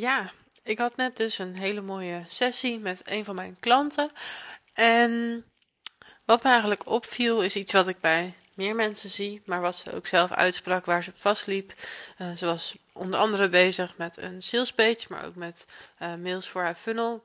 Ja, ik had net dus een hele mooie sessie met een van mijn klanten. En wat me eigenlijk opviel is iets wat ik bij meer mensen zie, maar wat ze ook zelf uitsprak waar ze vastliep. Uh, ze was onder andere bezig met een salespage, maar ook met uh, mails voor haar funnel.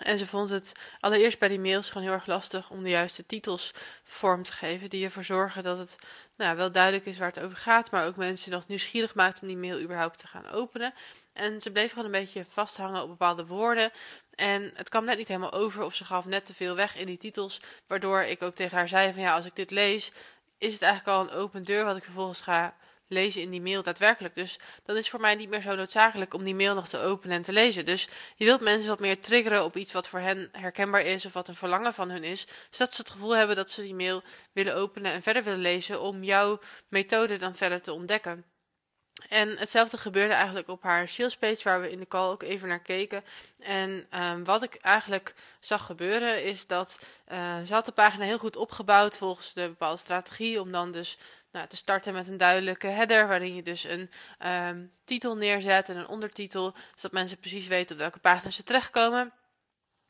En ze vond het allereerst bij die mails gewoon heel erg lastig om de juiste titels vorm te geven. Die ervoor zorgen dat het nou, wel duidelijk is waar het over gaat. Maar ook mensen nog nieuwsgierig maakt om die mail überhaupt te gaan openen. En ze bleef gewoon een beetje vasthangen op bepaalde woorden. En het kwam net niet helemaal over of ze gaf net te veel weg in die titels. Waardoor ik ook tegen haar zei van ja, als ik dit lees, is het eigenlijk al een open deur wat ik vervolgens ga lezen in die mail daadwerkelijk. Dus dan is voor mij niet meer zo noodzakelijk om die mail nog te openen en te lezen. Dus je wilt mensen wat meer triggeren op iets wat voor hen herkenbaar is of wat een verlangen van hun is. Zodat ze het gevoel hebben dat ze die mail willen openen en verder willen lezen om jouw methode dan verder te ontdekken. En hetzelfde gebeurde eigenlijk op haar salespage, waar we in de call ook even naar keken. En um, wat ik eigenlijk zag gebeuren, is dat uh, ze had de pagina heel goed opgebouwd volgens de bepaalde strategie, om dan dus nou, te starten met een duidelijke header, waarin je dus een um, titel neerzet en een ondertitel, zodat mensen precies weten op welke pagina ze terechtkomen.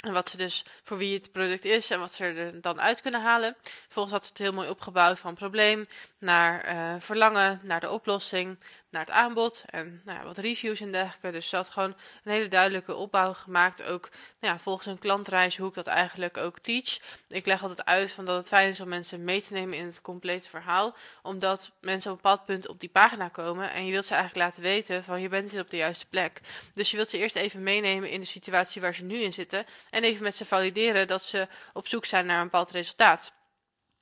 En wat ze dus voor wie het product is en wat ze er dan uit kunnen halen. Vervolgens had ze het heel mooi opgebouwd van probleem naar uh, verlangen, naar de oplossing, naar het aanbod en nou ja, wat reviews en dergelijke. Dus ze had gewoon een hele duidelijke opbouw gemaakt. Ook nou ja, volgens een klantreis, hoe ik dat eigenlijk ook teach. Ik leg altijd uit van dat het fijn is om mensen mee te nemen in het complete verhaal. Omdat mensen op een bepaald punt op die pagina komen en je wilt ze eigenlijk laten weten van je bent hier op de juiste plek. Dus je wilt ze eerst even meenemen in de situatie waar ze nu in zitten. En even met ze valideren dat ze op zoek zijn naar een bepaald resultaat.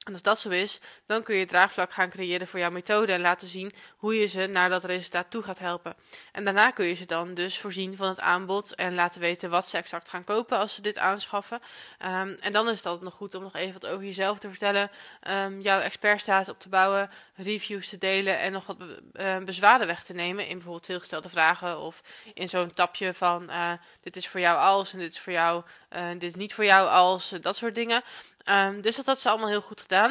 En als dat zo is, dan kun je draagvlak gaan creëren voor jouw methode en laten zien hoe je ze naar dat resultaat toe gaat helpen. En daarna kun je ze dan dus voorzien van het aanbod en laten weten wat ze exact gaan kopen als ze dit aanschaffen. Um, en dan is het altijd nog goed om nog even wat over jezelf te vertellen, um, jouw expertstatus op te bouwen, reviews te delen en nog wat uh, bezwaren weg te nemen in bijvoorbeeld veelgestelde vragen of in zo'n tapje van uh, dit is voor jou als en dit is voor jou, uh, dit is niet voor jou als, dat soort dingen. Um, dus dat had ze allemaal heel goed gedaan.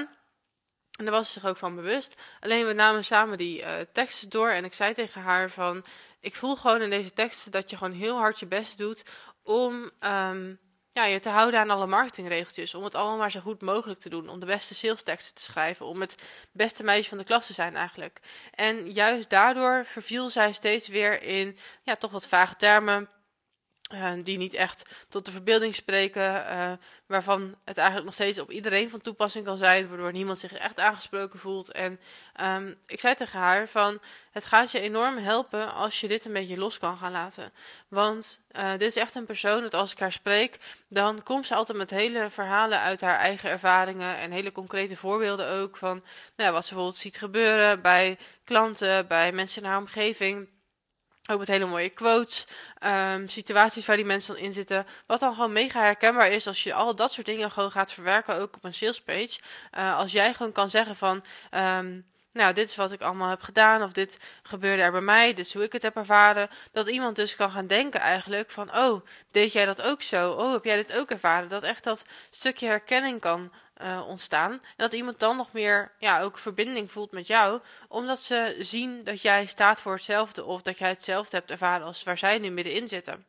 En daar was ze zich ook van bewust. Alleen we namen samen die uh, teksten door. En ik zei tegen haar van... Ik voel gewoon in deze teksten dat je gewoon heel hard je best doet... om um, ja, je te houden aan alle marketingregeltjes. Om het allemaal maar zo goed mogelijk te doen. Om de beste salesteksten te schrijven. Om het beste meisje van de klas te zijn eigenlijk. En juist daardoor verviel zij steeds weer in... Ja, toch wat vage termen uh, die niet echt tot de verbeelding spreken, uh, waarvan het eigenlijk nog steeds op iedereen van toepassing kan zijn, waardoor niemand zich echt aangesproken voelt. En um, ik zei tegen haar van, het gaat je enorm helpen als je dit een beetje los kan gaan laten. Want uh, dit is echt een persoon dat als ik haar spreek, dan komt ze altijd met hele verhalen uit haar eigen ervaringen en hele concrete voorbeelden ook van nou, wat ze bijvoorbeeld ziet gebeuren bij klanten, bij mensen in haar omgeving. Ook met hele mooie quotes, um, situaties waar die mensen dan in zitten. Wat dan gewoon mega herkenbaar is als je al dat soort dingen gewoon gaat verwerken, ook op een salespage. Uh, als jij gewoon kan zeggen van, um, nou, dit is wat ik allemaal heb gedaan, of dit gebeurde er bij mij, dit is hoe ik het heb ervaren. Dat iemand dus kan gaan denken eigenlijk van, oh, deed jij dat ook zo? Oh, heb jij dit ook ervaren? Dat echt dat stukje herkenning kan uh, ontstaan. En dat iemand dan nog meer ja, ook verbinding voelt met jou, omdat ze zien dat jij staat voor hetzelfde of dat jij hetzelfde hebt ervaren als waar zij nu middenin zitten.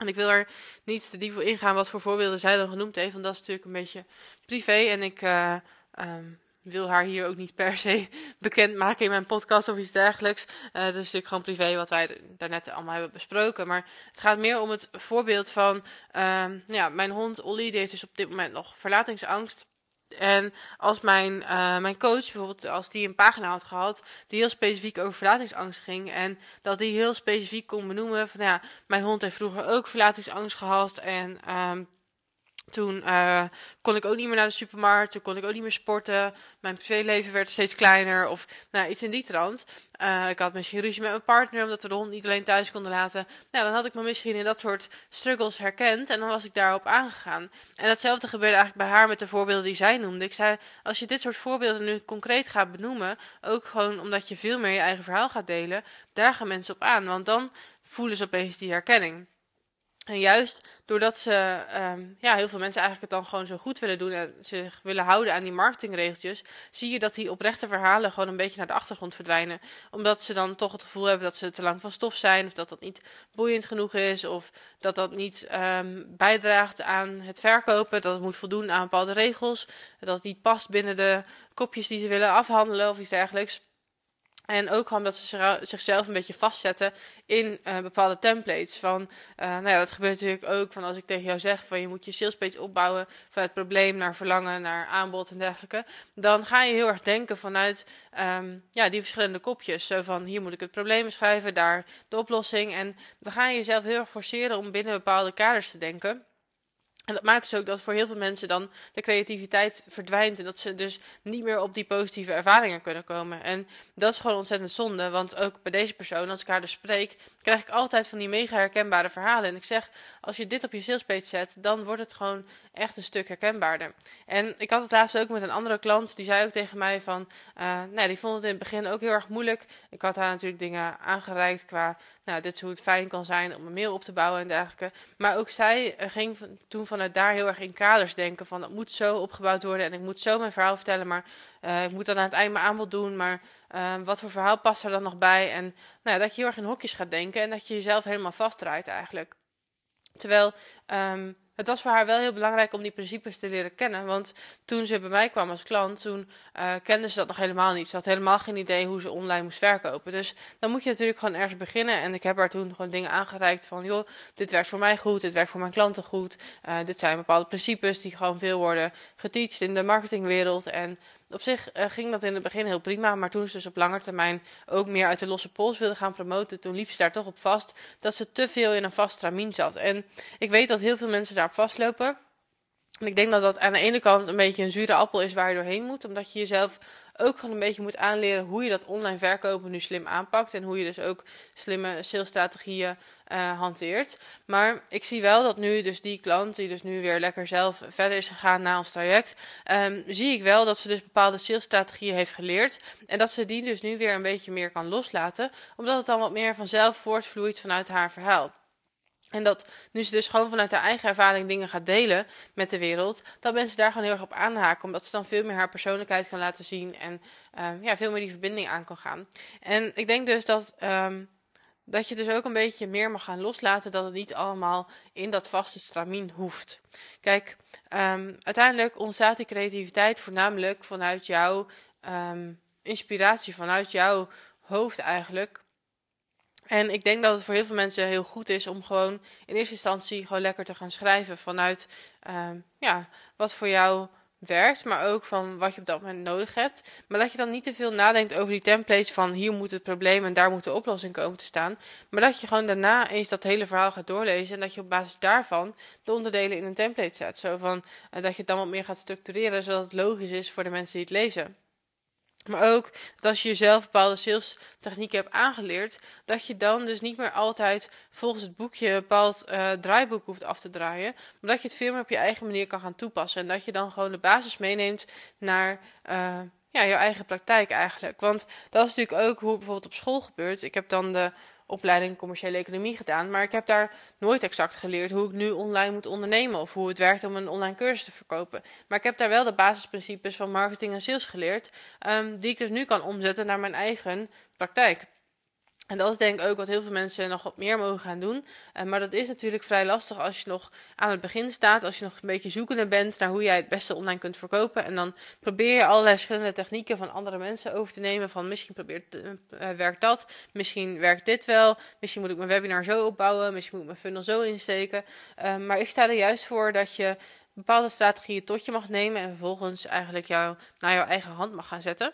En ik wil er niet te diep op ingaan wat voor voorbeelden zij dan genoemd heeft, want dat is natuurlijk een beetje privé. En ik uh, um, wil haar hier ook niet per se bekend maken in mijn podcast of iets dergelijks. Uh, dat is natuurlijk gewoon privé wat wij daarnet allemaal hebben besproken. Maar het gaat meer om het voorbeeld van uh, ja, mijn hond Olly, die heeft dus op dit moment nog verlatingsangst. En als mijn, uh, mijn coach bijvoorbeeld, als die een pagina had gehad die heel specifiek over verlatingsangst ging. En dat die heel specifiek kon benoemen van ja, mijn hond heeft vroeger ook verlatingsangst gehad. En um, toen uh, kon ik ook niet meer naar de supermarkt. Toen kon ik ook niet meer sporten. Mijn privéleven werd steeds kleiner. Of nou, iets in die trant. Uh, ik had misschien ruzie met mijn partner. Omdat we de hond niet alleen thuis konden laten. Nou, dan had ik me misschien in dat soort struggles herkend. En dan was ik daarop aangegaan. En datzelfde gebeurde eigenlijk bij haar met de voorbeelden die zij noemde. Ik zei, als je dit soort voorbeelden nu concreet gaat benoemen. Ook gewoon omdat je veel meer je eigen verhaal gaat delen. Daar gaan mensen op aan. Want dan voelen ze opeens die herkenning. En juist doordat ze, um, ja, heel veel mensen eigenlijk het dan gewoon zo goed willen doen en zich willen houden aan die marketingregeltjes, zie je dat die oprechte verhalen gewoon een beetje naar de achtergrond verdwijnen. Omdat ze dan toch het gevoel hebben dat ze te lang van stof zijn, of dat dat niet boeiend genoeg is, of dat dat niet um, bijdraagt aan het verkopen, dat het moet voldoen aan bepaalde regels, dat het niet past binnen de kopjes die ze willen afhandelen of iets dergelijks. En ook gewoon dat ze zichzelf een beetje vastzetten in uh, bepaalde templates. Van, uh, nou ja, dat gebeurt natuurlijk ook van als ik tegen jou zeg van je moet je salespage opbouwen van het probleem naar verlangen, naar aanbod en dergelijke. Dan ga je heel erg denken vanuit um, ja, die verschillende kopjes. Zo van hier moet ik het probleem beschrijven, daar de oplossing. En dan ga je jezelf heel erg forceren om binnen bepaalde kaders te denken. En dat maakt dus ook dat voor heel veel mensen dan de creativiteit verdwijnt. En dat ze dus niet meer op die positieve ervaringen kunnen komen. En dat is gewoon ontzettend zonde. Want ook bij deze persoon, als ik haar dus spreek, krijg ik altijd van die mega herkenbare verhalen. En ik zeg, als je dit op je salespage zet, dan wordt het gewoon echt een stuk herkenbaarder. En ik had het laatst ook met een andere klant. Die zei ook tegen mij van, uh, nou, die vond het in het begin ook heel erg moeilijk. Ik had haar natuurlijk dingen aangereikt qua nou, dit is hoe het fijn kan zijn om een mail op te bouwen en dergelijke. Maar ook zij eh, ging toen vanuit daar heel erg in kaders denken van het moet zo opgebouwd worden en ik moet zo mijn verhaal vertellen, maar uh, ik moet dan aan het eind mijn aanbod doen, maar uh, wat voor verhaal past er dan nog bij? En nou, dat je heel erg in hokjes gaat denken en dat je jezelf helemaal vastdraait eigenlijk. Terwijl um, het was voor haar wel heel belangrijk om die principes te leren kennen. Want toen ze bij mij kwam als klant, toen uh, kende ze dat nog helemaal niet. Ze had helemaal geen idee hoe ze online moest verkopen. Dus dan moet je natuurlijk gewoon ergens beginnen. En ik heb haar toen gewoon dingen aangereikt van, joh, dit werkt voor mij goed, dit werkt voor mijn klanten goed. Uh, dit zijn bepaalde principes die gewoon veel worden geteacht in de marketingwereld. En op zich uh, ging dat in het begin heel prima, maar toen ze dus op lange termijn ook meer uit de losse pols wilde gaan promoten, toen liep ze daar toch op vast dat ze te veel in een vast stramien zat. En ik weet dat heel veel mensen daarop vastlopen. En ik denk dat dat aan de ene kant een beetje een zure appel is waar je doorheen moet, omdat je jezelf ook gewoon een beetje moet aanleren hoe je dat online verkopen nu slim aanpakt. En hoe je dus ook slimme salesstrategieën uh, hanteert. Maar ik zie wel dat nu dus die klant, die dus nu weer lekker zelf verder is gegaan na ons traject, um, zie ik wel dat ze dus bepaalde salesstrategieën heeft geleerd. En dat ze die dus nu weer een beetje meer kan loslaten. Omdat het dan wat meer vanzelf voortvloeit vanuit haar verhaal. En dat nu ze dus gewoon vanuit haar eigen ervaring dingen gaat delen met de wereld, dat mensen daar gewoon heel erg op aanhaken. Omdat ze dan veel meer haar persoonlijkheid kan laten zien en um, ja, veel meer die verbinding aan kan gaan. En ik denk dus dat, um, dat je dus ook een beetje meer mag gaan loslaten dat het niet allemaal in dat vaste stramien hoeft. Kijk, um, uiteindelijk ontstaat die creativiteit voornamelijk vanuit jouw inspiratie, vanuit jouw hoofd eigenlijk. En ik denk dat het voor heel veel mensen heel goed is om gewoon in eerste instantie gewoon lekker te gaan schrijven vanuit uh, ja, wat voor jou werkt, maar ook van wat je op dat moment nodig hebt. Maar dat je dan niet te veel nadenkt over die templates van hier moet het probleem en daar moet de oplossing komen te staan. Maar dat je gewoon daarna eens dat hele verhaal gaat doorlezen en dat je op basis daarvan de onderdelen in een template zet. Zo van uh, dat je het dan wat meer gaat structureren zodat het logisch is voor de mensen die het lezen. Maar ook dat als je jezelf bepaalde sales technieken hebt aangeleerd, dat je dan dus niet meer altijd volgens het boekje een bepaald uh, draaiboek hoeft af te draaien. Maar dat je het veel meer op je eigen manier kan gaan toepassen. En dat je dan gewoon de basis meeneemt naar uh, ja, jouw eigen praktijk eigenlijk. Want dat is natuurlijk ook hoe het bijvoorbeeld op school gebeurt. Ik heb dan de opleiding commerciële economie gedaan. Maar ik heb daar nooit exact geleerd hoe ik nu online moet ondernemen. Of hoe het werkt om een online cursus te verkopen. Maar ik heb daar wel de basisprincipes van marketing en sales geleerd. Um, die ik dus nu kan omzetten naar mijn eigen praktijk. En dat is denk ik ook wat heel veel mensen nog wat meer mogen gaan doen. Uh, maar dat is natuurlijk vrij lastig als je nog aan het begin staat. Als je nog een beetje zoekende bent naar hoe jij het beste online kunt verkopen. En dan probeer je allerlei verschillende technieken van andere mensen over te nemen. Van misschien probeert, uh, werkt dat, misschien werkt dit wel. Misschien moet ik mijn webinar zo opbouwen, misschien moet ik mijn funnel zo insteken. Maar ik sta er juist voor dat je bepaalde strategieën tot je mag nemen. En vervolgens eigenlijk jou naar jouw eigen hand mag gaan zetten.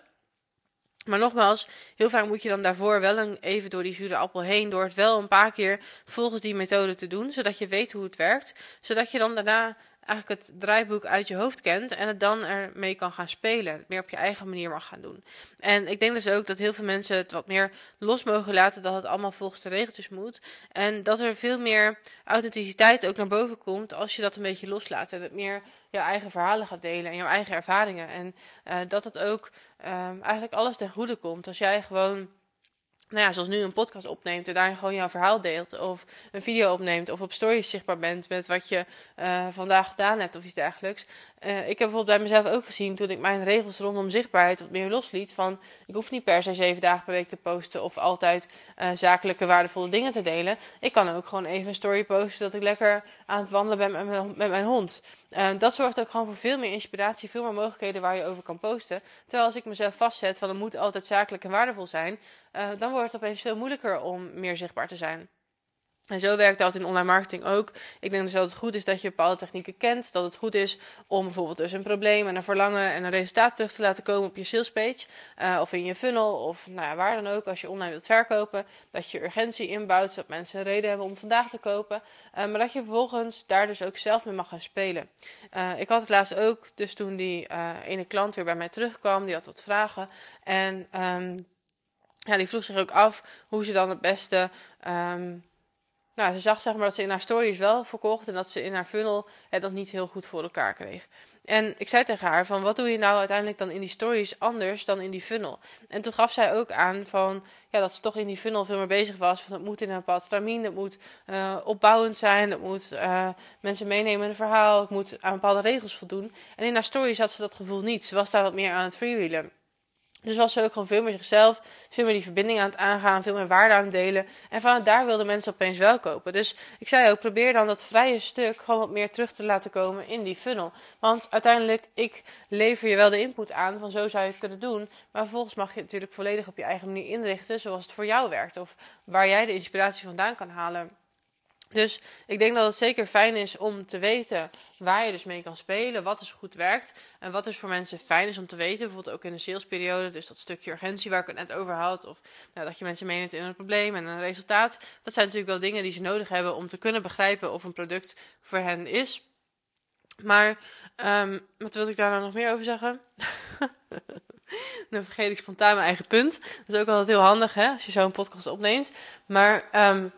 Maar nogmaals, heel vaak moet je dan daarvoor wel een, even door die zure appel heen, door het wel een paar keer volgens die methode te doen, zodat je weet hoe het werkt, zodat je dan daarna eigenlijk het draaiboek uit je hoofd kent en het dan ermee kan gaan spelen. meer op je eigen manier mag gaan doen. En ik denk dus ook dat heel veel mensen het wat meer los mogen laten dat het allemaal volgens de regeltjes moet. En dat er veel meer authenticiteit ook naar boven komt als je dat een beetje loslaat. En het meer jouw eigen verhalen gaat delen en jouw eigen ervaringen. En uh, dat het ook uh, eigenlijk alles ten goede komt. Als jij gewoon nou ja, zoals nu een podcast opneemt en daar gewoon jouw verhaal deelt. Of een video opneemt of op stories zichtbaar bent met wat je uh, vandaag gedaan hebt of iets dergelijks. Uh, ik heb bijvoorbeeld bij mezelf ook gezien toen ik mijn regels rondom zichtbaarheid wat meer losliet. Van ik hoef niet per se zeven dagen per week te posten of altijd uh, zakelijke waardevolle dingen te delen. Ik kan ook gewoon even een story posten dat ik lekker aan het wandelen ben met mijn, hond. Uh, dat zorgt ook gewoon voor veel meer inspiratie, veel meer mogelijkheden waar je over kan posten. Terwijl als ik mezelf vastzet van het moet altijd zakelijk en waardevol zijn, dan wordt het opeens veel moeilijker om meer zichtbaar te zijn. En zo werkt dat in online marketing ook. Ik denk dus dat het goed is dat je bepaalde technieken kent. Dat het goed is om bijvoorbeeld dus een probleem en een verlangen en een resultaat terug te laten komen op je salespage. Uh, of in je funnel of nou ja, waar dan ook als je online wilt verkopen. Dat je urgentie inbouwt zodat mensen een reden hebben om vandaag te kopen. Uh, maar dat je vervolgens daar dus ook zelf mee mag gaan spelen. Uh, ik had het laatst ook, dus toen die ene klant weer bij mij terugkwam. Die had wat vragen. En um, ja, die vroeg zich ook af hoe ze dan het beste... Um, nou, ze zag zeg maar dat ze in haar stories wel verkocht en dat ze in haar funnel het dat niet heel goed voor elkaar kreeg. En ik zei tegen haar van wat doe je nou uiteindelijk dan in die stories anders dan in die funnel? En toen gaf zij ook aan van ja, dat ze toch in die funnel veel meer bezig was. Van het moet in een bepaald stramien, het moet uh, opbouwend zijn, het moet uh, mensen meenemen in een verhaal, het moet aan bepaalde regels voldoen. En in haar stories had ze dat gevoel niet. Ze was daar wat meer aan het freewheelen. Dus was ze ook gewoon veel meer zichzelf, veel meer die verbinding aan het aangaan, veel meer waarde aan het delen. En vanuit daar wilden mensen opeens wel kopen. Dus ik zei ook, probeer dan dat vrije stuk gewoon wat meer terug te laten komen in die funnel. Want uiteindelijk, ik lever je wel de input aan van zo zou je het kunnen doen. Maar vervolgens mag je het natuurlijk volledig op je eigen manier inrichten zoals het voor jou werkt. Of waar jij de inspiratie vandaan kan halen. Dus ik denk dat het zeker fijn is om te weten waar je dus mee kan spelen, wat dus goed werkt en wat dus voor mensen fijn is om te weten. Bijvoorbeeld ook in de salesperiode, dus dat stukje urgentie waar ik het net over had, of nou, dat je mensen meeneemt in een probleem en een resultaat. Dat zijn natuurlijk wel dingen die ze nodig hebben om te kunnen begrijpen of een product voor hen is. Maar um, wat wil ik daar nou nog meer over zeggen? Dan vergeet ik spontaan mijn eigen punt. Dat is ook altijd heel handig hè, als je zo'n podcast opneemt. Maar um,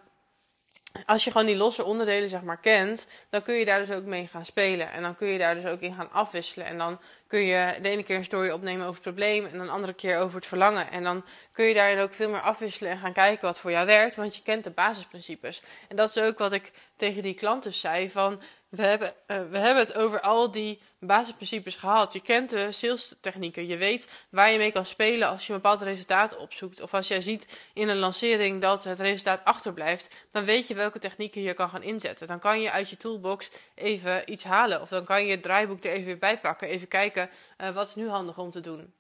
als je gewoon die losse onderdelen zeg maar kent, dan kun je daar dus ook mee gaan spelen. En dan kun je daar dus ook in gaan afwisselen. En dan kun je de ene keer een story opnemen over het probleem en een andere keer over het verlangen. En dan kun je daarin ook veel meer afwisselen en gaan kijken wat voor jou werkt, want je kent de basisprincipes. En dat is ook wat ik tegen die klanten zei van, we hebben, uh, we hebben het over al die basisprincipes gehad. Je kent de sales technieken. Je weet waar je mee kan spelen als je een bepaald resultaat opzoekt. Of als jij ziet in een lancering dat het resultaat achterblijft. Dan weet je welke technieken je kan gaan inzetten. Dan kan je uit je toolbox even iets halen. Of dan kan je het draaiboek er even weer bij pakken. Even kijken uh, wat is nu handig om te doen.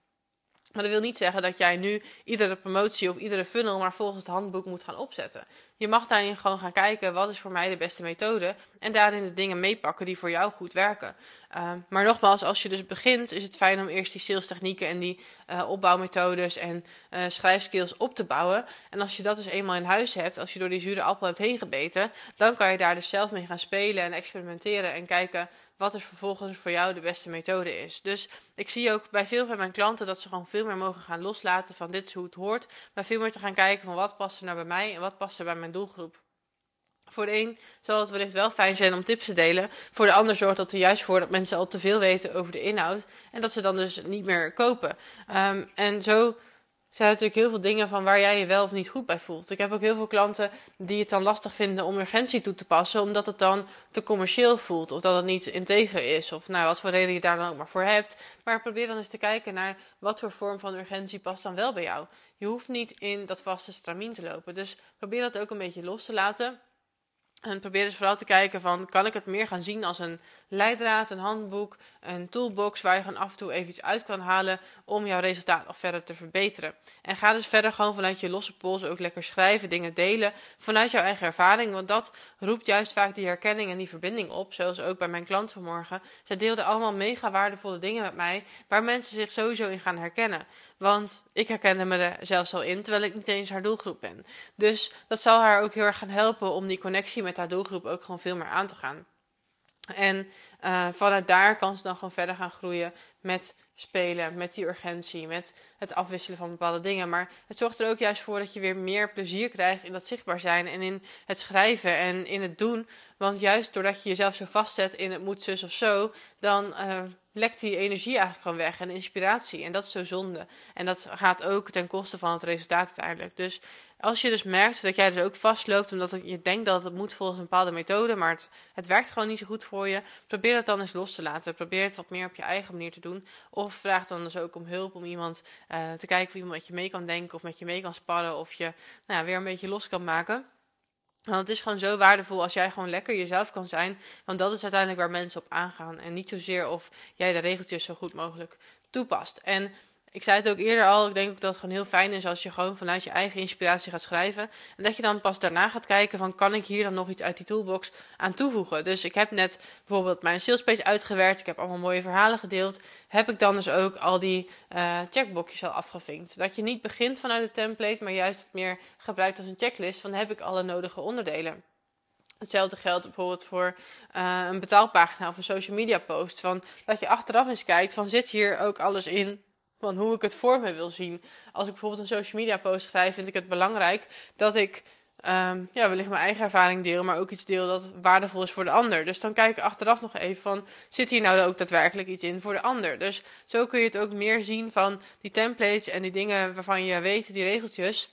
Maar dat wil niet zeggen dat jij nu iedere promotie of iedere funnel maar volgens het handboek moet gaan opzetten. Je mag daarin gewoon gaan kijken wat is voor mij de beste methode en daarin de dingen meepakken die voor jou goed werken. Uh, maar nogmaals, als je dus begint, is het fijn om eerst die sales technieken en die uh, opbouwmethodes en schrijfskills op te bouwen. En als je dat dus eenmaal in huis hebt, als je door die zure appel hebt heen gebeten, dan kan je daar dus zelf mee gaan spelen en experimenteren en kijken wat er vervolgens voor jou de beste methode is. Dus ik zie ook bij veel van mijn klanten dat ze gewoon veel meer mogen gaan loslaten van dit is hoe het hoort. Maar veel meer te gaan kijken van wat past er nou bij mij en wat past er bij mijn doelgroep. Voor de een zal het wellicht wel fijn zijn om tips te delen. Voor de ander zorgt dat er juist voor dat mensen al te veel weten over de inhoud. En dat ze dan dus niet meer kopen. Um, en zo zijn natuurlijk heel veel dingen van waar jij je wel of niet goed bij voelt. Ik heb ook heel veel klanten die het dan lastig vinden om urgentie toe te passen, omdat het dan te commercieel voelt of dat het niet integer is. Of nou, wat voor reden je daar dan ook maar voor hebt. Maar probeer dan eens te kijken naar wat voor vorm van urgentie past dan wel bij jou. Je hoeft niet in dat vaste stramien te lopen. Dus probeer dat ook een beetje los te laten. En probeer dus vooral te kijken van, kan ik het meer gaan zien als een leidraad, een handboek, een toolbox waar je gewoon af en toe even iets uit kan halen om jouw resultaat nog verder te verbeteren. En ga dus verder gewoon vanuit je losse pols ook lekker schrijven, dingen delen vanuit jouw eigen ervaring, want dat roept juist vaak die herkenning en die verbinding op, zoals ook bij mijn klant vanmorgen. Zij deelden allemaal mega waardevolle dingen met mij waar mensen zich sowieso in gaan herkennen. Want ik herkende me er zelfs al in, terwijl ik niet eens haar doelgroep ben. Dus dat zal haar ook heel erg gaan helpen om die connectie met haar doelgroep ook gewoon veel meer aan te gaan. En uh, vanuit daar kan ze dan gewoon verder gaan groeien met spelen, met die urgentie, met het afwisselen van bepaalde dingen. Maar het zorgt er ook juist voor dat je weer meer plezier krijgt in dat zichtbaar zijn en in het schrijven en in het doen. Want juist doordat je jezelf zo vastzet in het moet zus of zo, dan uh, lekt die energie eigenlijk gewoon weg en inspiratie. En dat is zo zonde. En dat gaat ook ten koste van het resultaat uiteindelijk. Dus als je dus merkt dat jij er ook vastloopt omdat je denkt dat het moet volgens een bepaalde methode, maar het, het werkt gewoon niet zo goed voor je, probeer het dan eens los te laten. Probeer het wat meer op je eigen manier te doen. Of vraag dan dus ook om hulp om iemand uh, te kijken of iemand met je mee kan denken of met je mee kan sparren of je nou weer een beetje los kan maken. Want het is gewoon zo waardevol als jij gewoon lekker jezelf kan zijn. Want dat is uiteindelijk waar mensen op aangaan. En niet zozeer of jij de regeltjes zo goed mogelijk toepast. En ik zei het ook eerder al, ik denk dat het gewoon heel fijn is als je gewoon vanuit je eigen inspiratie gaat schrijven. En dat je dan pas daarna gaat kijken van kan ik hier dan nog iets uit die toolbox aan toevoegen. Dus ik heb net bijvoorbeeld mijn salespage uitgewerkt, ik heb allemaal mooie verhalen gedeeld. Heb ik dan dus ook al die uh, checkboxjes al afgevinkt. Dat je niet begint vanuit de template, maar juist het meer gebruikt als een checklist van heb ik alle nodige onderdelen. Hetzelfde geldt bijvoorbeeld voor uh, een betaalpagina of een social media post. Van, dat je achteraf eens kijkt van zit hier ook alles in van hoe ik het voor me wil zien. Als ik bijvoorbeeld een social media post schrijf, vind ik het belangrijk dat ik um, ja, wellicht mijn eigen ervaring deel, maar ook iets deel dat waardevol is voor de ander. Dus dan kijk ik achteraf nog even van, zit hier nou ook daadwerkelijk iets in voor de ander? Dus zo kun je het ook meer zien van die templates en die dingen waarvan je weet, die regeltjes.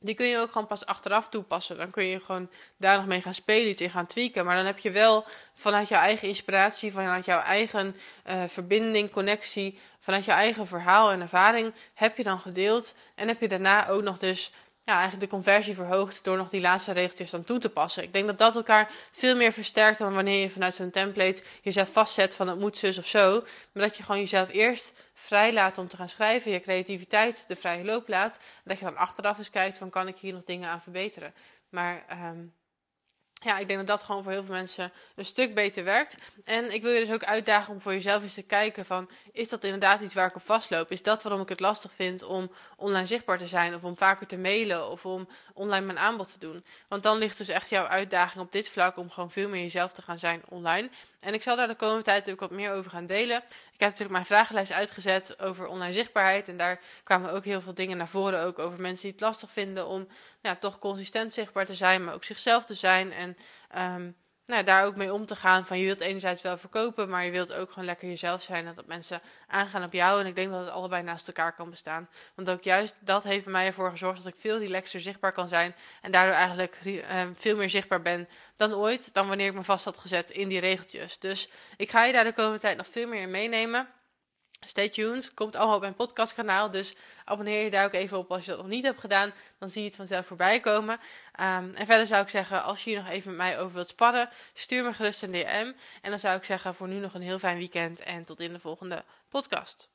Die kun je ook gewoon pas achteraf toepassen. Dan kun je gewoon daar nog mee gaan spelen, iets in gaan tweaken. Maar dan heb je wel vanuit jouw eigen inspiratie, vanuit jouw eigen uh, verbinding, connectie, vanuit je eigen verhaal en ervaring heb je dan gedeeld. En heb je daarna ook nog dus ja, eigenlijk de conversie verhoogd door nog die laatste regeltjes dan toe te passen. Ik denk dat dat elkaar veel meer versterkt dan wanneer je vanuit zo'n template jezelf vastzet van het moet zus of zo. Maar dat je gewoon jezelf eerst vrij laat om te gaan schrijven, je creativiteit de vrije loop laat. En dat je dan achteraf eens kijkt van kan ik hier nog dingen aan verbeteren. Maar um, ja, ik denk dat dat gewoon voor heel veel mensen een stuk beter werkt. En ik wil je dus ook uitdagen om voor jezelf eens te kijken van... is dat inderdaad iets waar ik op vastloop? Is dat waarom ik het lastig vind om online zichtbaar te zijn... of om vaker te mailen of om online mijn aanbod te doen? Want dan ligt dus echt jouw uitdaging op dit vlak... om gewoon veel meer jezelf te gaan zijn online. En ik zal daar de komende tijd ook wat meer over gaan delen. Ik heb natuurlijk mijn vragenlijst uitgezet over online zichtbaarheid. En daar kwamen ook heel veel dingen naar voren. Ook over mensen die het lastig vinden om toch consistent zichtbaar te zijn, maar ook zichzelf te zijn. En um, nou, daar ook mee om te gaan. Van je wilt enerzijds wel verkopen, maar je wilt ook gewoon lekker jezelf zijn. En dat mensen aangaan op jou. En ik denk dat het allebei naast elkaar kan bestaan. Want ook juist dat heeft bij mij ervoor gezorgd dat ik veel relaxer zichtbaar kan zijn. En daardoor eigenlijk ehm, veel meer zichtbaar ben dan ooit. Dan wanneer ik me vast had gezet in die regeltjes. Dus ik ga je daar de komende tijd nog veel meer in meenemen. Stay tuned. Komt allemaal op mijn podcastkanaal. Dus abonneer je daar ook even op als je dat nog niet hebt gedaan. Dan zie je het vanzelf voorbij komen. Um, en verder zou ik zeggen, als je hier nog even met mij over wilt sparren, stuur me gerust een DM. En dan zou ik zeggen, voor nu nog een heel fijn weekend. En tot in de volgende podcast.